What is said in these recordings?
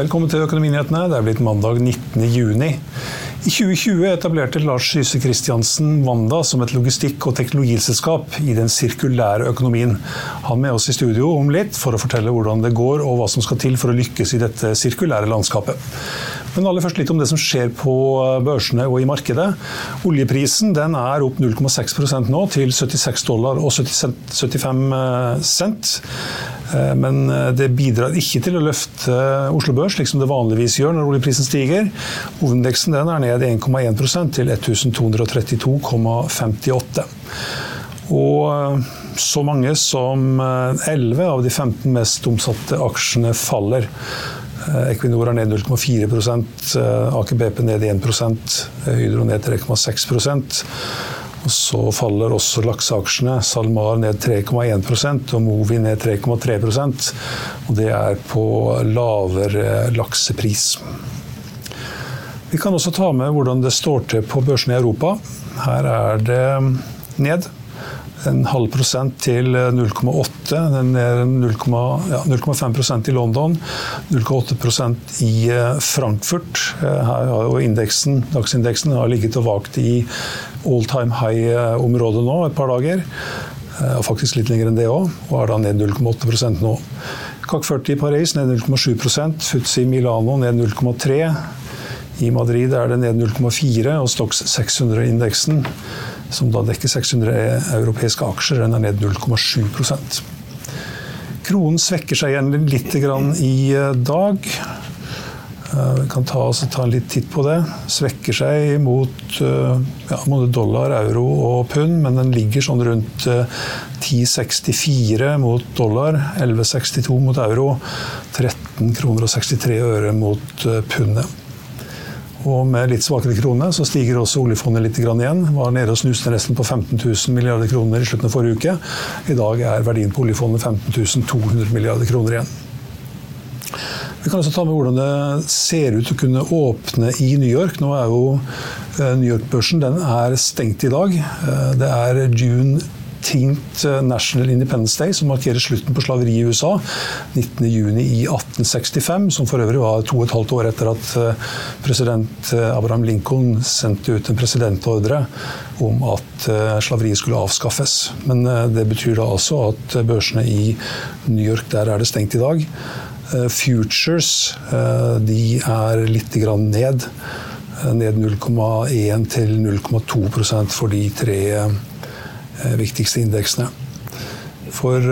Velkommen til Økonominyhetene. Det er blitt mandag 19. juni. I 2020 etablerte Lars Syse Christiansen Wanda som et logistikk- og teknologiselskap i den sirkulære økonomien. Han med oss i studio om litt for å fortelle hvordan det går og hva som skal til for å lykkes i dette sirkulære landskapet. Men aller først litt om det som skjer på børsene og i markedet. Oljeprisen den er opp 0,6% nå, til 76 dollar og 75 cent. Eh, Men eh, det bidrar ikke til å løfte Oslo Børs, slik som det vanligvis gjør når oljeprisen stiger. Hovedindeksen den er ned 1,1% til 1232,58. Og eh, så mange som 11 av de 15 mest omsatte aksjene faller. Equinor er ned 0,4 Aker BP ned 1% Hydro ned 3,6% og så faller også lakseaksjene. SalMar ned 3,1% og Movi ned 3,3% Og det er på lavere laksepris. Vi kan også ta med hvordan det står til på børsene i Europa. Her er det ned en halv prosent til 0,8. Den er 0,5 ja, i London, 0,8% i Frankfurt. Her har jo indeksen, dagsindeksen har ligget og vagt i all time high-området nå et par dager. Og faktisk litt lenger enn det òg, og er da ned 0,8 nå. CAC 40 i Paris ned 0,7% Futsi Milano ned 0,3 I Madrid er det ned 0,4 og Stox 600-indeksen som da dekker 600 europeiske aksjer, den er ned 0,7% Kronen svekker seg igjen litt i dag. Vi kan ta, ta en litt titt på det. Svekker seg mot ja, dollar, euro og pund, men den ligger sånn rundt 10,64 mot dollar, 11,62 mot euro, 13 kroner og 63 øre mot pundet. Og med litt svakere krone så stiger også oljefondet litt igjen. Var nede og snuste nesten på 15 000 milliarder kroner i slutten av forrige uke. I dag er verdien på oljefondet 15 200 milliarder kroner igjen. Vi kan også ta med hvordan det ser ut å kunne åpne i New York. Nå er jo New York-børsen stengt i dag. Det er June Tinkt National Independence Day, som markerer slutten på slaveri i USA 19.6.1865, som for øvrig var to og et halvt år etter at president Abraham Lincoln sendte ut en presidentordre om at slaveriet skulle avskaffes. Men det betyr da altså at børsene i New York, der er det stengt i dag. Futures de er litt ned. Ned 0,1 til 0,2% for de tre viktigste indeksene. For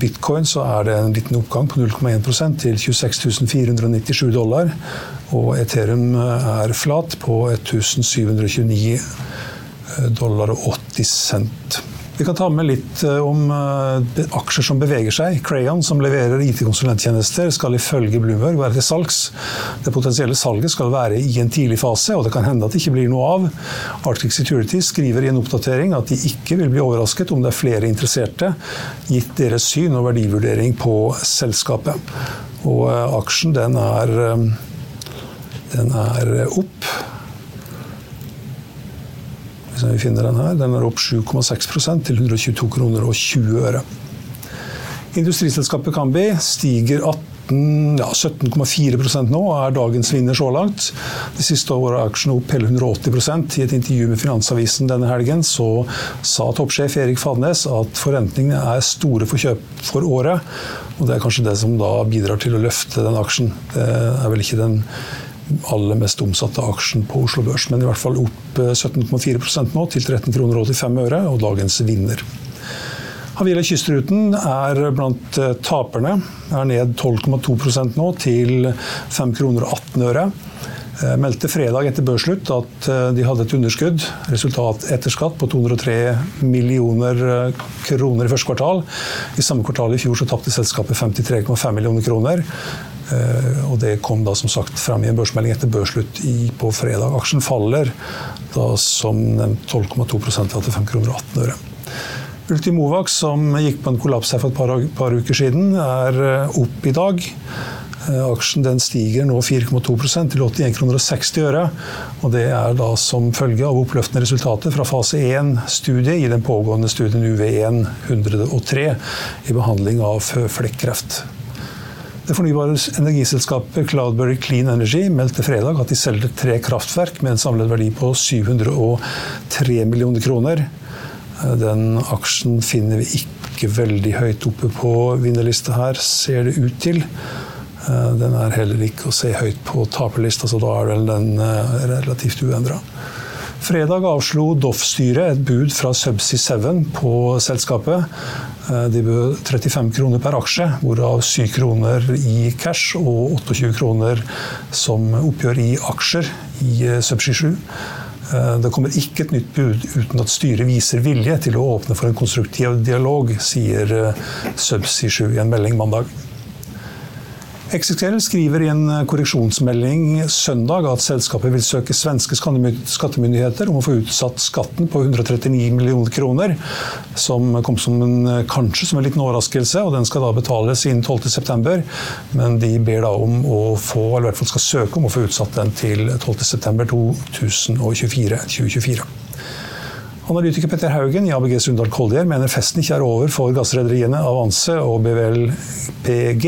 bitcoin så er det en liten oppgang på 0,1% til 26 497 dollar. Og Ethereum er flat på 1729 dollar og 80 cent. Vi kan ta med litt om aksjer som beveger seg. Crayon, som leverer IT-konsulenttjenester, skal ifølge Bloomberg være til salgs. Det potensielle salget skal være i en tidlig fase, og det kan hende at det ikke blir noe av. Arctic Security skriver i en oppdatering at de ikke vil bli overrasket om det er flere interesserte, gitt deres syn og verdivurdering på selskapet. Og aksjen den er, den er opp. Hvis vi finner den her. Den er opp 7,6% til 122 kroner og 20 øre. Industriselskapet Kambi stiger 17,4 ja, 17,4 nå, er dagens vinner så langt. De siste året er aksjen opp hele 180% I et intervju med Finansavisen denne helgen så sa toppsjef Erik Fadnes at forventningene er store for kjøp for året. Og det er kanskje det som da bidrar til å løfte den aksjen. Det er vel ikke den aller mest omsatte aksjen på Oslo Børs, men i hvert fall opp 17,4 nå, til 13 kroner 85 øre, og dagens vinner. Havila Kystruten er blant eh, taperne. Er ned 12,2 nå, til 5 kroner og 18 øre. Eh, meldte fredag etter børsslutt at eh, de hadde et underskudd, resultat etter skatt, på 203 millioner kroner i første kvartal. I samme kvartal i fjor så tapte selskapet 53,5 millioner kroner. Og det kom da som sagt frem i en børsmelding etter børsslutt på fredag. Aksjen faller da som nevnt 12,2% til 5 kroner og 18 øre. Ultimovac, som gikk på en kollaps her for et par, par uker siden, er eh, opp i dag. Eh, aksjen stiger nå 4,2 til 81 kroner og 60 øre. Og det er da som følge av oppløftende resultater fra fase 1-studie i den pågående studien UV1 103 i behandling av føflekkreft. Det fornybare energiselskapet Cloudberry Clean Energy meldte fredag at de selger tre kraftverk med en samlet verdi på 703 millioner kroner. Den aksjen finner vi ikke veldig høyt oppe på vinnerlista her, ser det ut til. Den er heller ikke å se høyt på taperlista, så da er den eh, relativt uendra. Fredag avslo Doff-styret et bud fra Subsea 7 på selskapet. Eh, de bød 35 kroner per aksje, hvorav 7 kroner i cash og 28 kroner som oppgjør i aksjer i Subsea 7. Eh, det kommer ikke et nytt bud uten at styret viser vilje til å åpne for en konstruktiv dialog, sier eh, Subsea 7 i en melding mandag. XXL skriver i en korreksjonsmelding søndag at selskapet vil søke svenske skattemyndigheter om å få utsatt skatten på 139 millioner kroner, som kom som en, kanskje som en liten overraskelse. og Den skal da betales innen 12.9, men de ber da om å få, eller i hvert fall skal søke om å få utsatt den til 12.9.2024. 2024. Analytiker Petter Haugen i ABG Sundal Collier mener festen ikke er over for gassrederiene Avance og BVLPG,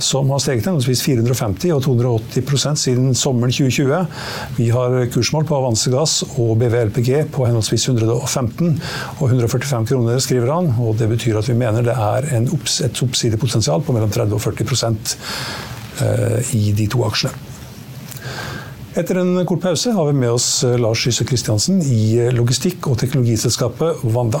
som har steget henholdsvis 450 og 280% siden sommeren 2020. Vi har kursmål på Avance Gass og BVLPG på henholdsvis 115 og 145 kroner, skriver han. og Det betyr at vi mener det er et oppsidepotensial på mellom 30 og 40 eh, i de to aksjene. Etter en kort pause har vi med oss eh, Lars Skysse Kristiansen i eh, logistikk- og teknologiselskapet Wanda.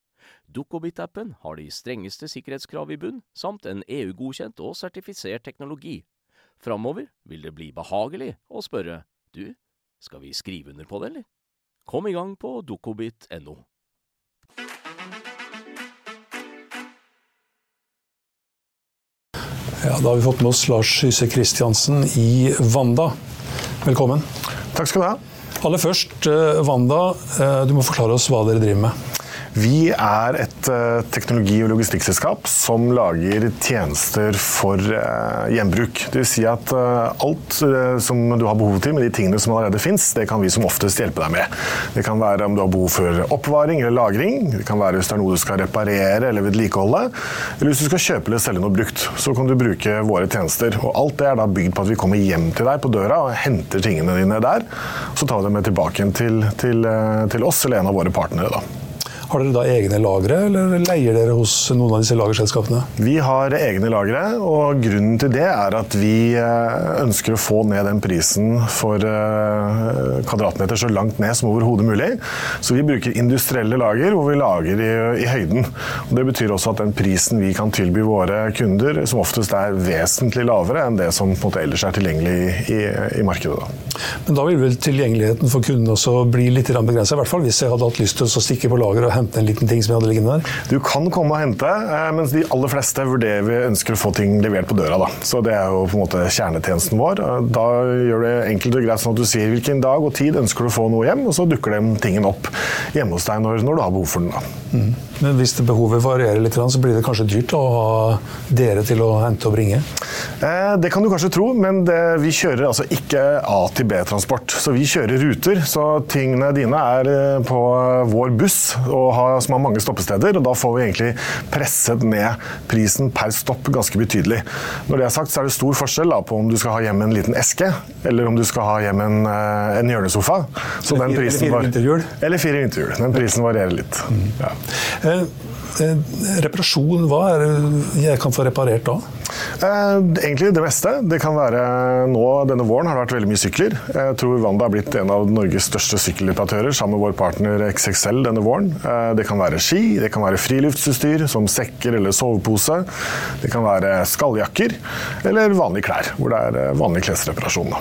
Dukkobit-appen har de strengeste sikkerhetskrav i bunn, samt en EU-godkjent og sertifisert teknologi. Framover vil det bli behagelig å spørre du, skal vi skrive under på det, eller? Kom i gang på dukkobit.no. Ja, da har vi fått med oss Lars Hyse Kristiansen i Wanda. Velkommen. Takk skal du ha. Aller først, eh, Wanda, eh, du må forklare oss hva dere driver med. Vi er et uh, teknologi- og logistikkselskap som lager tjenester for uh, gjenbruk. Dvs. Si at uh, alt som du har behov til med de tingene som allerede fins, det kan vi som oftest hjelpe deg med. Det kan være om du har behov for oppvaring eller lagring, det kan være hvis det er noe du skal reparere eller vedlikeholde, eller hvis du skal kjøpe eller selge noe brukt. Så kan du bruke våre tjenester. Og alt det er da bygd på at vi kommer hjem til deg på døra og henter tingene dine der. Så tar vi dem med tilbake til, til, til oss eller en av våre partnere. da. Har dere da egne lagre, eller leier dere hos noen av disse lagerselskapene? Vi har egne lagre, og grunnen til det er at vi eh, ønsker å få ned den prisen for eh, kvadratmeter så langt ned som overhodet mulig. Så vi bruker industrielle lager hvor vi lager i, i høyden. Og det betyr også at den prisen vi kan tilby våre kunder, som oftest er vesentlig lavere enn det som ellers er tilgjengelig i, i markedet. Da. Men da vil vel tilgjengeligheten for kundene også bli litt begrensa, i hvert fall hvis jeg hadde hatt lyst til å stikke på lageret og hente en liten ting som jeg hadde liggende der? Du kan komme og hente, eh, mens de aller fleste vurderer vi ønsker å få ting levert på døra. Da. Så det er jo på en måte kjernetjenesten vår. Eh, da gjør det enkelt og greit sånn at du sier hvilken dag og tid ønsker du å få noe hjem, og så dukker den tingen opp hjemme hos deg når, når du har behov for den. Da. Mm. Men hvis det behovet varierer litt, så blir det kanskje dyrt å ha dere til å hente og bringe? Eh, det kan du kanskje tro, men det, vi kjører altså ikke A til B-transport. Så vi kjører ruter. Så tingene dine er på vår buss og har som har mange stoppesteder. og Da får vi egentlig presset ned prisen per stopp ganske betydelig. Når det er sagt, så er det stor forskjell da, på om du skal ha hjem en liten eske, eller om du skal ha hjem en, eh, en hjørnesofa. Så eller, fire, eller fire vinterhjul? Eller fire vinterhjul. Den prisen varierer litt. Mm. Ja. Eh, reparasjon, hva er det jeg kan få reparert da? Eh, egentlig det meste. Det kan være nå Denne våren har det vært veldig mye sykler. Jeg tror Wanda har blitt en av Norges største sykkelreparatører sammen med vår partner XXL denne våren. Eh, det kan være ski, det kan være friluftsutstyr som sekker eller sovepose. Det kan være skalljakker eller vanlige klær, hvor det er vanlig klesreparasjon.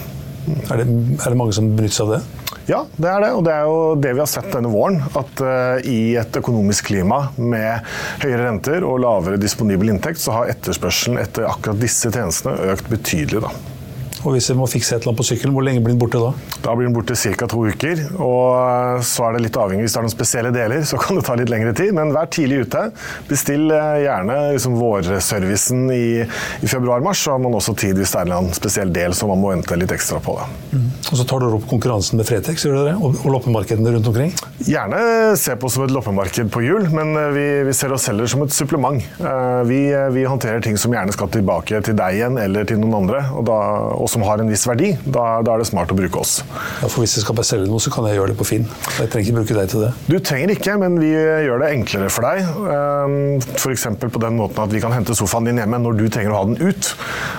Er det, er det mange som benytter seg av det? Ja, det er det. Og det er jo det vi har sett denne våren. At uh, i et økonomisk klima med høyere renter og lavere disponibel inntekt, så har etterspørselen etter akkurat disse tjenestene økt betydelig. da. Og hvis jeg må fikse et eller annet på sykkelen, hvor lenge blir den borte da? Da blir den borte ca. to uker. Og eh, så er det litt avhengig hvis det er noen spesielle deler, så kan det ta litt lengre tid. Men vær tidlig ute. Bestill eh, gjerne liksom, vårservicen i, i februar-mars, så har man også tid hvis det er en spesiell del som man må vente litt ekstra på. Mm. Og så tar dere opp konkurransen med Fretex gjør dere det? Og, og loppemarkedene rundt omkring? Gjerne se på som et loppemarked på hjul, men eh, vi, vi ser oss selv som et supplement. Vi, vi, håndterer ting som gjerne skal tilbake til deg igjen eller til noen andre. og da og som har en viss verdi, da, da, er det smart å bruke oss. Ja, for Hvis jeg skal bare selge noe, så kan jeg gjøre det på Finn. Jeg trenger ikke bruke deg til det. Du trenger ikke, men vi gjør det enklere for deg. Ehm, F.eks. på den måten at vi kan hente sofaen din hjemme når du trenger å ha den ut.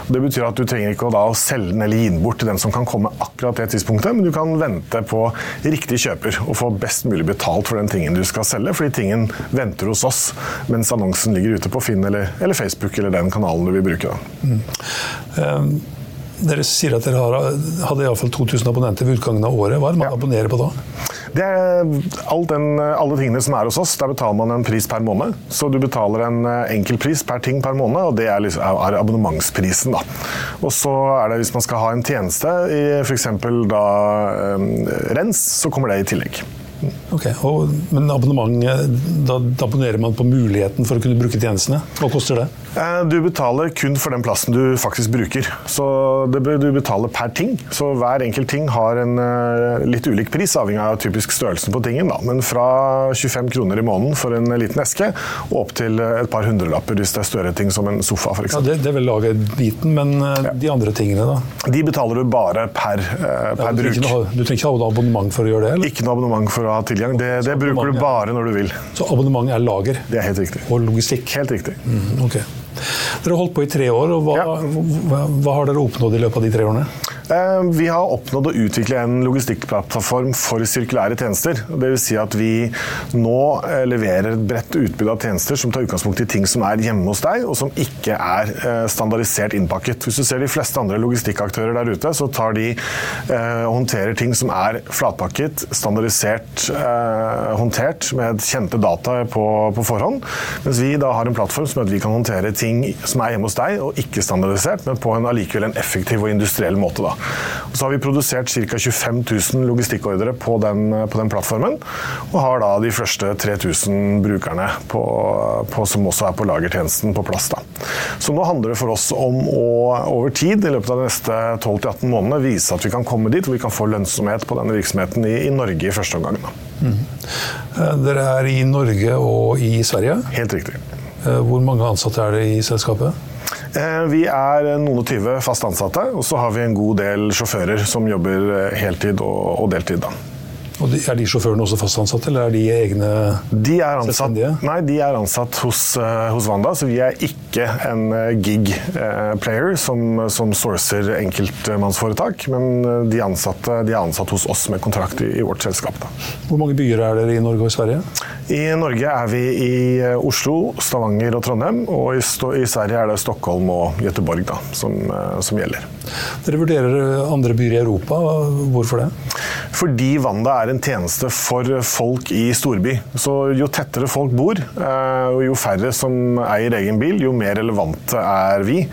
Det betyr at du trenger ikke å da selge den eller gi den bort til den som kan komme akkurat det tidspunktet, men du kan vente på riktig kjøper og få best mulig betalt for den tingen du skal selge, fordi tingen venter hos oss mens annonsen ligger ute på Finn eller, eller Facebook eller den kanalen du vil bruke. Mm. Um dere sier at dere har, hadde iallfall 2000 abonnenter ved utgangen av året. Hva er det man ja. abonnerer på da? Det er den, alle tingene som er hos oss. Der betaler man en pris per måned. Så du betaler en eh, enkel pris per ting per måned, og det er, liksom, er abonnementsprisen. Da. Og så er det hvis man skal ha en tjeneste, f.eks. da um, rens, så kommer det i tillegg. Ok, og, Men abonnement, da, da, abonnerer man på muligheten for å kunne bruke tjenestene. Hva koster det? Eh, du betaler kun for den plassen du faktisk bruker. Så det, Du betaler per ting. Så hver enkelt ting har en uh, litt ulik pris, avhengig av typisk størrelsen på tingen. Da. Men fra 25 kroner i måneden for en liten eske, og opp til et par hundrelapper hvis det er større ting som en sofa. For ja, det, det vil lage biten, men uh, ja. de andre tingene, da? De betaler du bare per, per ja, du bruk. Noe, du trenger ikke ha abonnement for å gjøre det? Eller? Ikke noe abonnement for å ha tilgang. Det, det bruker du bare når du vil. Så abonnement er lager? Det er helt riktig. Og logistikk? Helt riktig. Mm, okay. Dere har holdt på i tre år. og hva, ja. hva, hva, har dere oppnådd i løpet av de tre årene? Eh, vi har oppnådd å utvikle en logistikkplattform for sirkulære tjenester. Dvs. Si at vi nå eh, leverer et bredt utbud av tjenester som tar utgangspunkt i ting som er hjemme hos deg, og som ikke er eh, standardisert innpakket. Hvis du ser de fleste andre logistikkaktører der ute, så tar de og håndterer ting som er flatpakket, standardisert håndtert med kjente data på, på forhånd. Mens vi da har en plattform som gjør at vi kan håndtere ting som er hjemme hos deg, og ikke standardisert, men på en en effektiv og industriell måte. Da. Og så har vi produsert ca. 25 000 logistikkordre på den, på den, plattformen, og har da de første 3000 brukerne på, på, som også er på lagertjenesten, på plass. Da. Så nå handler det for oss om å over tid, i løpet av de neste 12-18 månedene, vise at vi kan komme dit hvor vi kan få lønnsomhet på denne virksomheten i, i Norge i første omgang. Mm. Dere er i Norge og i Sverige? Helt riktig. Eh, hvor mange ansatte er det i selskapet? Eh, vi er noen og tyve fast ansatte, og så har vi en god del sjåfører som jobber eh, heltid og deltid. da. Og Er de sjåførene også fast ansatt, eller er de egne de er ansatt, selvstendige? Nei, de er ansatt hos, uh, hos, Wanda, så vi er ikke en uh, gig-player uh, som, som sourcer enkeltmannsforetak. Men de, ansatte, de, er ansatt hos oss med kontrakt i, i vårt selskap. Da. Hvor mange byer er dere i Norge og i Sverige? I Norge er vi i Oslo, Stavanger og Trondheim. Og i, i Sverige er det Stockholm og Göteborg da, som, som gjelder. Dere vurderer andre byer i Europa. Hvorfor det? Fordi Wanda er en tjeneste for folk i storby. Så jo tettere folk bor, eh, og jo færre som eier egen bil, jo mer relevante er vi.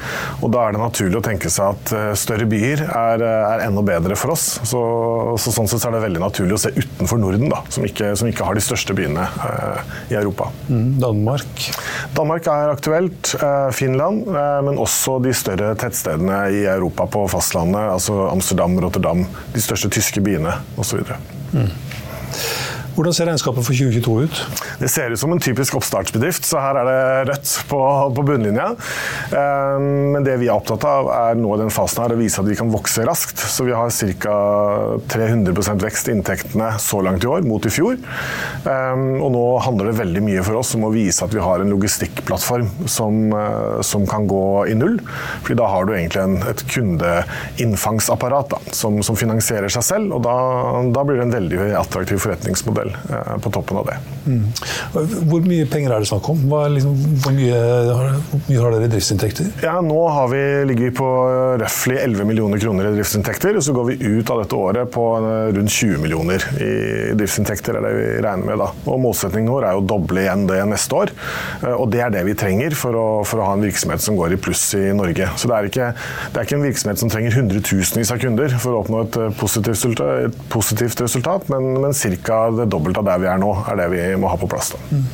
Og da er det naturlig å tenke seg at eh, større byer er, er enda bedre for oss. Så, så, sånn sett er det veldig naturlig å se utenfor Norden, da, som, ikke, som ikke har de største byene eh, i Europa. Mm, Danmark? Danmark er aktuelt. Eh, Finland, eh, men også de større tettstedene i Europa på fastlandet. Altså Amsterdam, Rotterdam, de største tyske byene osv. Mm. Hvordan ser regnskapet for 2022 ut? Det ser ut som en typisk oppstartsbedrift, så her er det rødt på, på bunnlinja. Ehm, men det vi er opptatt av, er nå i den fasen her å vise at vi kan vokse raskt. Så vi har ca. 300 vekst i inntektene så langt i år, mot i fjor. Ehm, og nå handler det veldig mye for oss om å vise at vi har en logistikkplattform som, eh, som kan gå i null. Fordi da har du egentlig en, et kundeinnfangsapparat som, som, finansierer seg selv, og da, da blir det en veldig attraktiv forretningsmodell del eh, på toppen av det. Mm. Hvor mye penger er det snakk om? Liksom, hvor, mye, hvor, mye, har dere i driftsinntekter? Ja, nå vi, ligger vi på røftlig 11 millioner kroner i driftsinntekter. og Så går vi ut av dette året på eh, rundt 20 millioner i driftsinntekter. er det vi regner med da. Og Målsettingen vår er å doble igjen det neste år. Eh, og Det er det vi trenger for å, for å ha en virksomhet som går i pluss i Norge. Så Det er ikke, det er ikke en virksomhet som trenger hundretusenvis av kunder for å oppnå et positivt resultat, et positivt resultat men, men ca. det dobbelt av der vi er nå, er det vi må ha på plass. Da. Mm.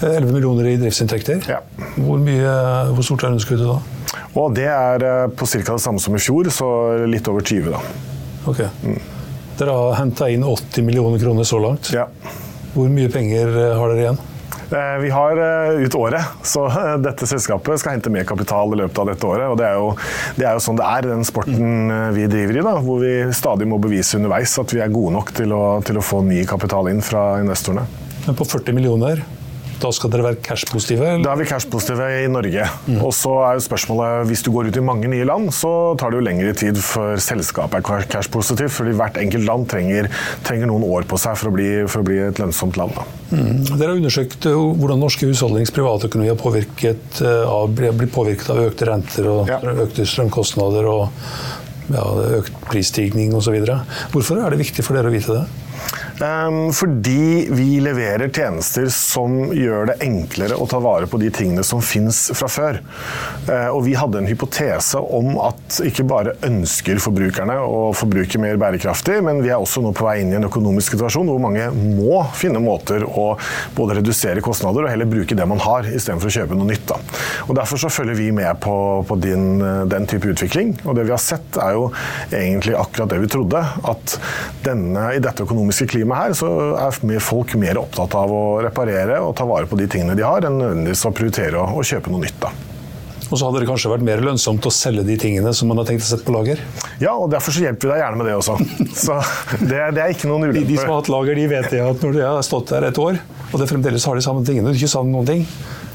11 millioner i driftsinntekter. Ja. Hvor, mye, hvor, stort er underskuddet da? Og det er eh, på ca. det samme som i fjor, så litt over 20. da. Ok. Mm. Dere har henta inn 80 millioner kroner så langt. Ja. Hvor mye penger eh, har dere igjen? Eh, vi har eh, ut året, så eh, dette selskapet skal hente mer kapital i løpet av dette året. og Det er jo, det er jo sånn det er den sporten vi driver i, da, hvor vi stadig må bevise underveis at vi er gode nok til å, til å få ny kapital inn fra investorene. Men på 40 millioner, da skal dere være cash-positive? Da er vi cash-positive i Norge. Mm. Og så er jo spørsmålet, Hvis du går ut i mange nye land, så tar det jo lengre tid før selskapet er cash-positivt. fordi hvert enkelt land trenger, trenger, noen år på seg for å bli, for å bli et lønnsomt land. Mm. Dere har undersøkt eh, hvordan norske husholdnings privatøkonomi har påvirket eh, av, blitt påvirket av økte renter og ja. økte strømkostnader og ja, økt prisstigning osv. Hvorfor er det viktig for dere å vite det? Ehm, fordi vi leverer tjenester som gjør det enklere å ta vare på de tingene som fins fra før. Eh, og vi hadde en hypotese om at ikke bare ønsker forbrukerne å forbruke mer bærekraftig, men vi er også nå på vei inn i en økonomisk situasjon hvor mange må finne måter å både redusere kostnader og heller bruke det man har, istedenfor å kjøpe noe nytt. Da. Og Derfor så følger vi med på, på din, den type utvikling. Og det vi har sett, er jo egentlig akkurat det vi trodde. At denne, i dette økonomiske klimaet her, så er folk mer opptatt av å reparere og ta vare på de tingene de har, enn nødvendigvis å prioritere å, å kjøpe noe nytt. da. Og så hadde det kanskje vært mer lønnsomt å selge de tingene som man har tenkt å sette på lager? Ja, og derfor så hjelper vi deg gjerne med det også. Så det, det er ikke noen ulempe. De, de, som har hatt lager, de vet det at når de har stått der et år, og det fremdeles har de samme tingene, du ikke savner noen ting,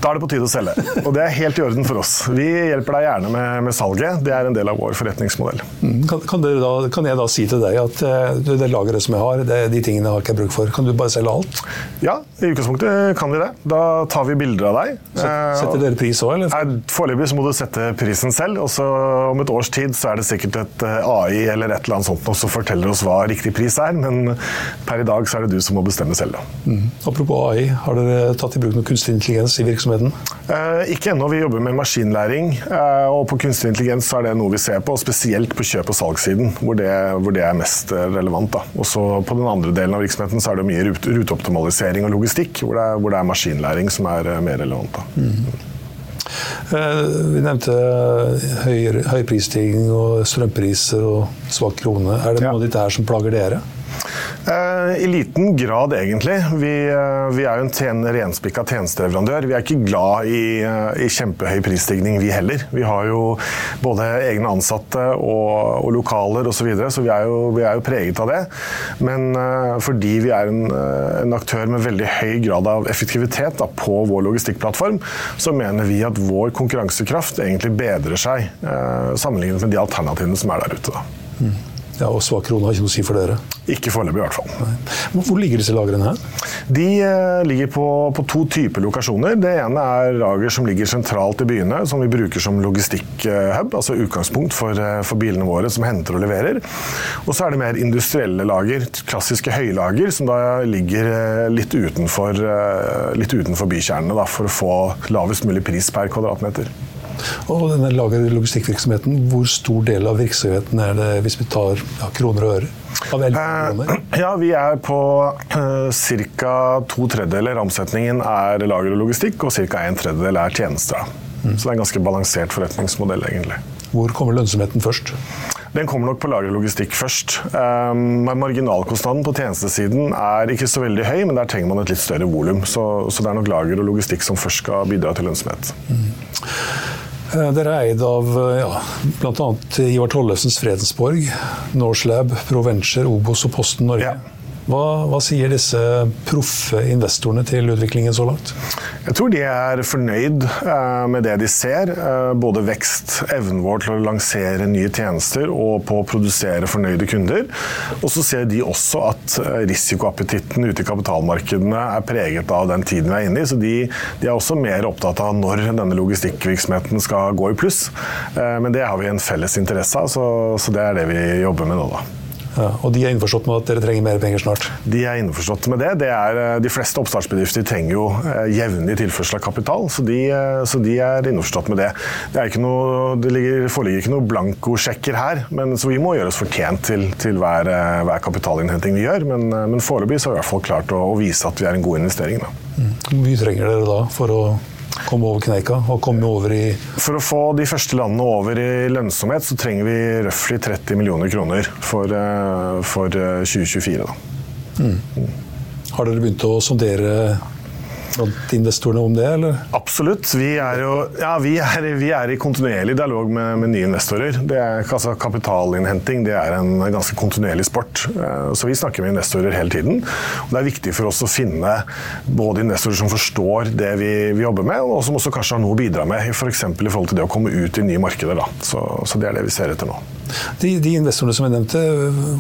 da er det på tide å selge. Og det er helt i orden for oss. Vi hjelper deg gjerne med, med salget. Det er en del av vår forretningsmodell. Mm. Kan, kan, da, kan, jeg da si til deg at uh, det lageret som jeg har, det, de tingene har ikke jeg bruk for. Kan du bare selge alt? Ja, i utgangspunktet kan vi det. Da tar vi bilder av deg. Setter dere pris òg, eller? Foreløpig så må du sette prisen selv. Og så om et års tid så er det sikkert et eh, AI eller et eller annet sånt som forteller oss hva riktig pris er. Men per i dag så er det du som må bestemme selv. Da. Mm. Apropos AI, har dere tatt i bruk noe kunstig intelligens i virksomheten? Eh, ikke ennå. Vi jobber med maskinlæring. Eh, og på kunstig intelligens er det noe vi ser på, spesielt på kjøp- og salgssiden, hvor det, hvor det er mest eh, relevant. Og så På den andre delen av virksomheten så er det mye rute, ruteoptimalisering og logistikk, hvor det, er, hvor det er maskinlæring som er mer relevant. Mm. Vi nevnte høy, høy prisstigning og strømpriser og svak krone. Er det noe av dette her som plager dere? Eh, I liten grad, egentlig. Vi, eh, vi er jo en tjen, renspikka tjenesteleverandør. Vi er ikke glad i, eh, i, kjempehøy prisstigning, vi heller. Vi har jo både egne ansatte og, og lokaler osv., så, videre, så vi er, jo, vi er, jo, preget av det. Men fordi vi er en, en, aktør med veldig høy grad av effektivitet da, på vår logistikkplattform, så mener vi at vår konkurransekraft egentlig bedrer seg sammenlignet med de alternativene som er der ute. Da. Mm. Ja, Og svak krone har ikke noe å si for dere? Ikke foreløpig, i hvert fall. Nei. Hvor ligger disse lagrene her? De eh, ligger på, på, to typer lokasjoner. Det ene er lager som ligger sentralt i byene, som vi bruker som logistikkhub, altså utgangspunkt for, eh, for bilene våre som henter og leverer. Og så er det mer industrielle lager, klassiske høylager, som da ligger eh, litt utenfor, litt utenfor bykjernene, da, for å få lavest mulig pris per kvadratmeter. Og denne lager- og logistikkvirksomheten, hvor stor del av virksomheten er det hvis vi tar ja, kroner og øre? Av eh, ja, vi er på uh, ca. to tredjedeler. Omsetningen er lager og logistikk, og ca. en tredjedel er tjenester. Mm. Så det er en ganske balansert forretningsmodell, egentlig. Hvor kommer lønnsomheten først? Den kommer nok på lager og logistikk først. Um, marginalkostnaden på tjenestesiden er ikke så veldig høy, men der trenger man et litt større volum. Så, så, det er nok lager og logistikk som først skal bidra til lønnsomhet. Mm. Eh, dere er eid av eh, ja, bl.a. Ivar Tollefsens Fredensborg, Norselab, Proventure, Obos og Posten Norge. Ja. Hva, hva, sier disse proffe investorene til utviklingen så langt? Jeg tror de er fornøyd eh, med det de ser. Eh, både vekst, evnen vår til å lansere nye tjenester og på å produsere fornøyde kunder. Og så ser de også at eh, risikoappetitten ute i kapitalmarkedene er preget av den tiden vi er inne i. Så de, de er også mer opptatt av når denne logistikkvirksomheten skal gå i pluss. Men det har vi en felles interesse av, så, så det er det vi jobber med nå, da. Ja, og de er innforstått med at dere trenger mer penger snart? De er innforstått med det. det er, eh, de fleste oppstartsbedrifter trenger jo eh, jevnlig tilførsel av kapital, så de, eh, så de, er innforstått med det. Det, noe, det ligger, foreligger ikke noen blankosjekker her, men, så vi må gjøre oss fortjent til, til hver, hver, kapitalinnhenting vi gjør. Men, men foreløpig har vi i hvert fall klart å, å, vise at vi er en god investering. Da. Mm. Hvor mye trenger dere da for å komme over kneika og komme over i For å få de første landene over i lønnsomhet, så trenger vi røftlig 30 millioner kroner for, eh, for 2024. Eh. Mm. Har dere begynt å sondere blant investorene om det, eller? Absolutt. Vi er jo ja, vi er, vi er i kontinuerlig dialog med, med nye investorer. Det er, altså, kapitalinnhenting det er en ganske kontinuerlig sport. Eh, så vi snakker med investorer hele tiden. Og det er viktig for oss å finne både investorer som forstår det vi, vi jobber med, og som også kanskje har noe å bidra med, f.eks. For i forhold til det å komme ut i nye markeder. Så, så det er det vi ser etter nå. De, de, investorene som jeg nevnte,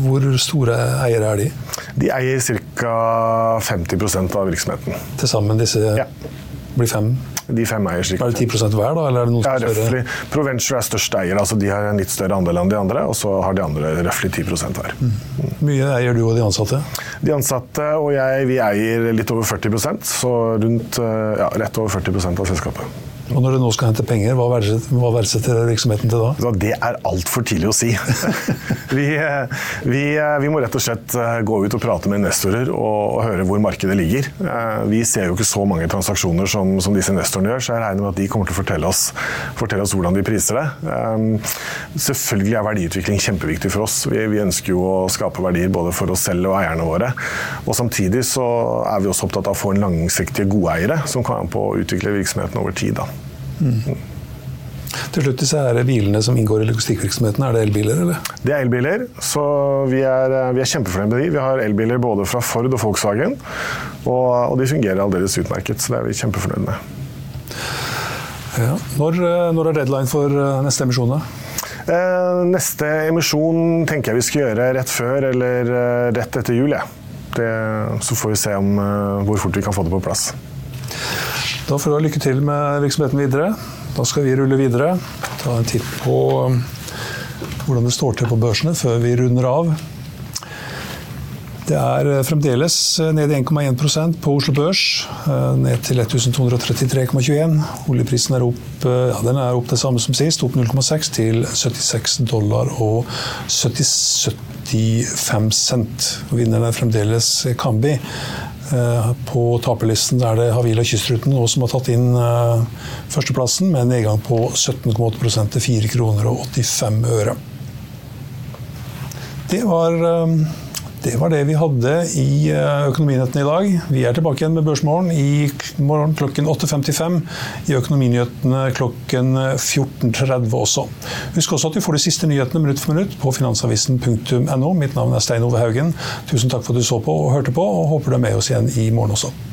hvor store eiere er de? De eier ca. 50 av virksomheten. Til sammen disse ja. blir fem? De fem eier ca. Er det 10 hver, da? Eller er det noe ja, røffelig. Proventure er størst eier, altså de har en litt større andel enn de andre. Og så har de andre røftlig 10 hver. Mm. Mye eier du og de ansatte? De ansatte og jeg vi eier litt over 40% så rundt, ja, rett over 40% av selskapet. Og når du nå skal hente penger, hva verdsetter, virksomheten til da? Det er altfor tidlig å si. vi, vi, vi, må rett og slett eh, gå ut og prate med investorer og, og, høre hvor markedet ligger. Eh, vi ser jo ikke så mange transaksjoner som, som disse investorene gjør, så jeg regner med at de kommer til å fortelle oss, fortelle oss hvordan de priser det. Eh, selvfølgelig er verdiutvikling kjempeviktig for oss. Vi, vi, ønsker jo å skape verdier både for oss selv og eierne våre. Og Samtidig så er vi også opptatt av å få en langsiktige gode eiere som kan være på å utvikle virksomheten over tid. Da. Mm. Til slutt disse her bilene som inngår i logistikkvirksomheten, er det elbiler, eller? Det er elbiler, så vi er, vi er kjempefornøyd med de. Vi har elbiler både fra Ford og Volkswagen, og, og de fungerer aldeles utmerket. Så det er vi kjempefornøyd med. Ja. Når, når, er deadline for neste emisjon? da? neste emisjon tenker jeg vi skal gjøre rett før eller rett etter jul. Ja. Det, så får vi se om, hvor fort vi kan få det på plass. Da får du ha lykke til med virksomheten videre. Da skal vi rulle videre. Ta en titt på um, hvordan det står til på børsene før vi runder av. Det er uh, fremdeles uh, ned i 1,1% på Oslo Børs. Uh, ned til 1233,21. Oljeprisen er opp, ja, er opp det samme som sist, opp 0,6 til 76 dollar og 70, 75 cent. Vinneren er fremdeles Kambi. Eh, på taperlisten er det Havila Kystruten som har tatt inn eh, førsteplassen, med en nedgang på 17,8 til 4 kroner og 85 øre. Det var, eh, det var det vi hadde i Økonominyhetene i dag. Vi er tilbake igjen med Børsmorgen i morgen klokken 8.55. I Økonominyhetene klokken 14.30 også. Husk også at du får de siste nyhetene minutt for minutt på finansavisen.no. Mitt navn er Stein Ove Haugen. Tusen takk for at du så på og hørte på, og håper du er med oss igjen i morgen også.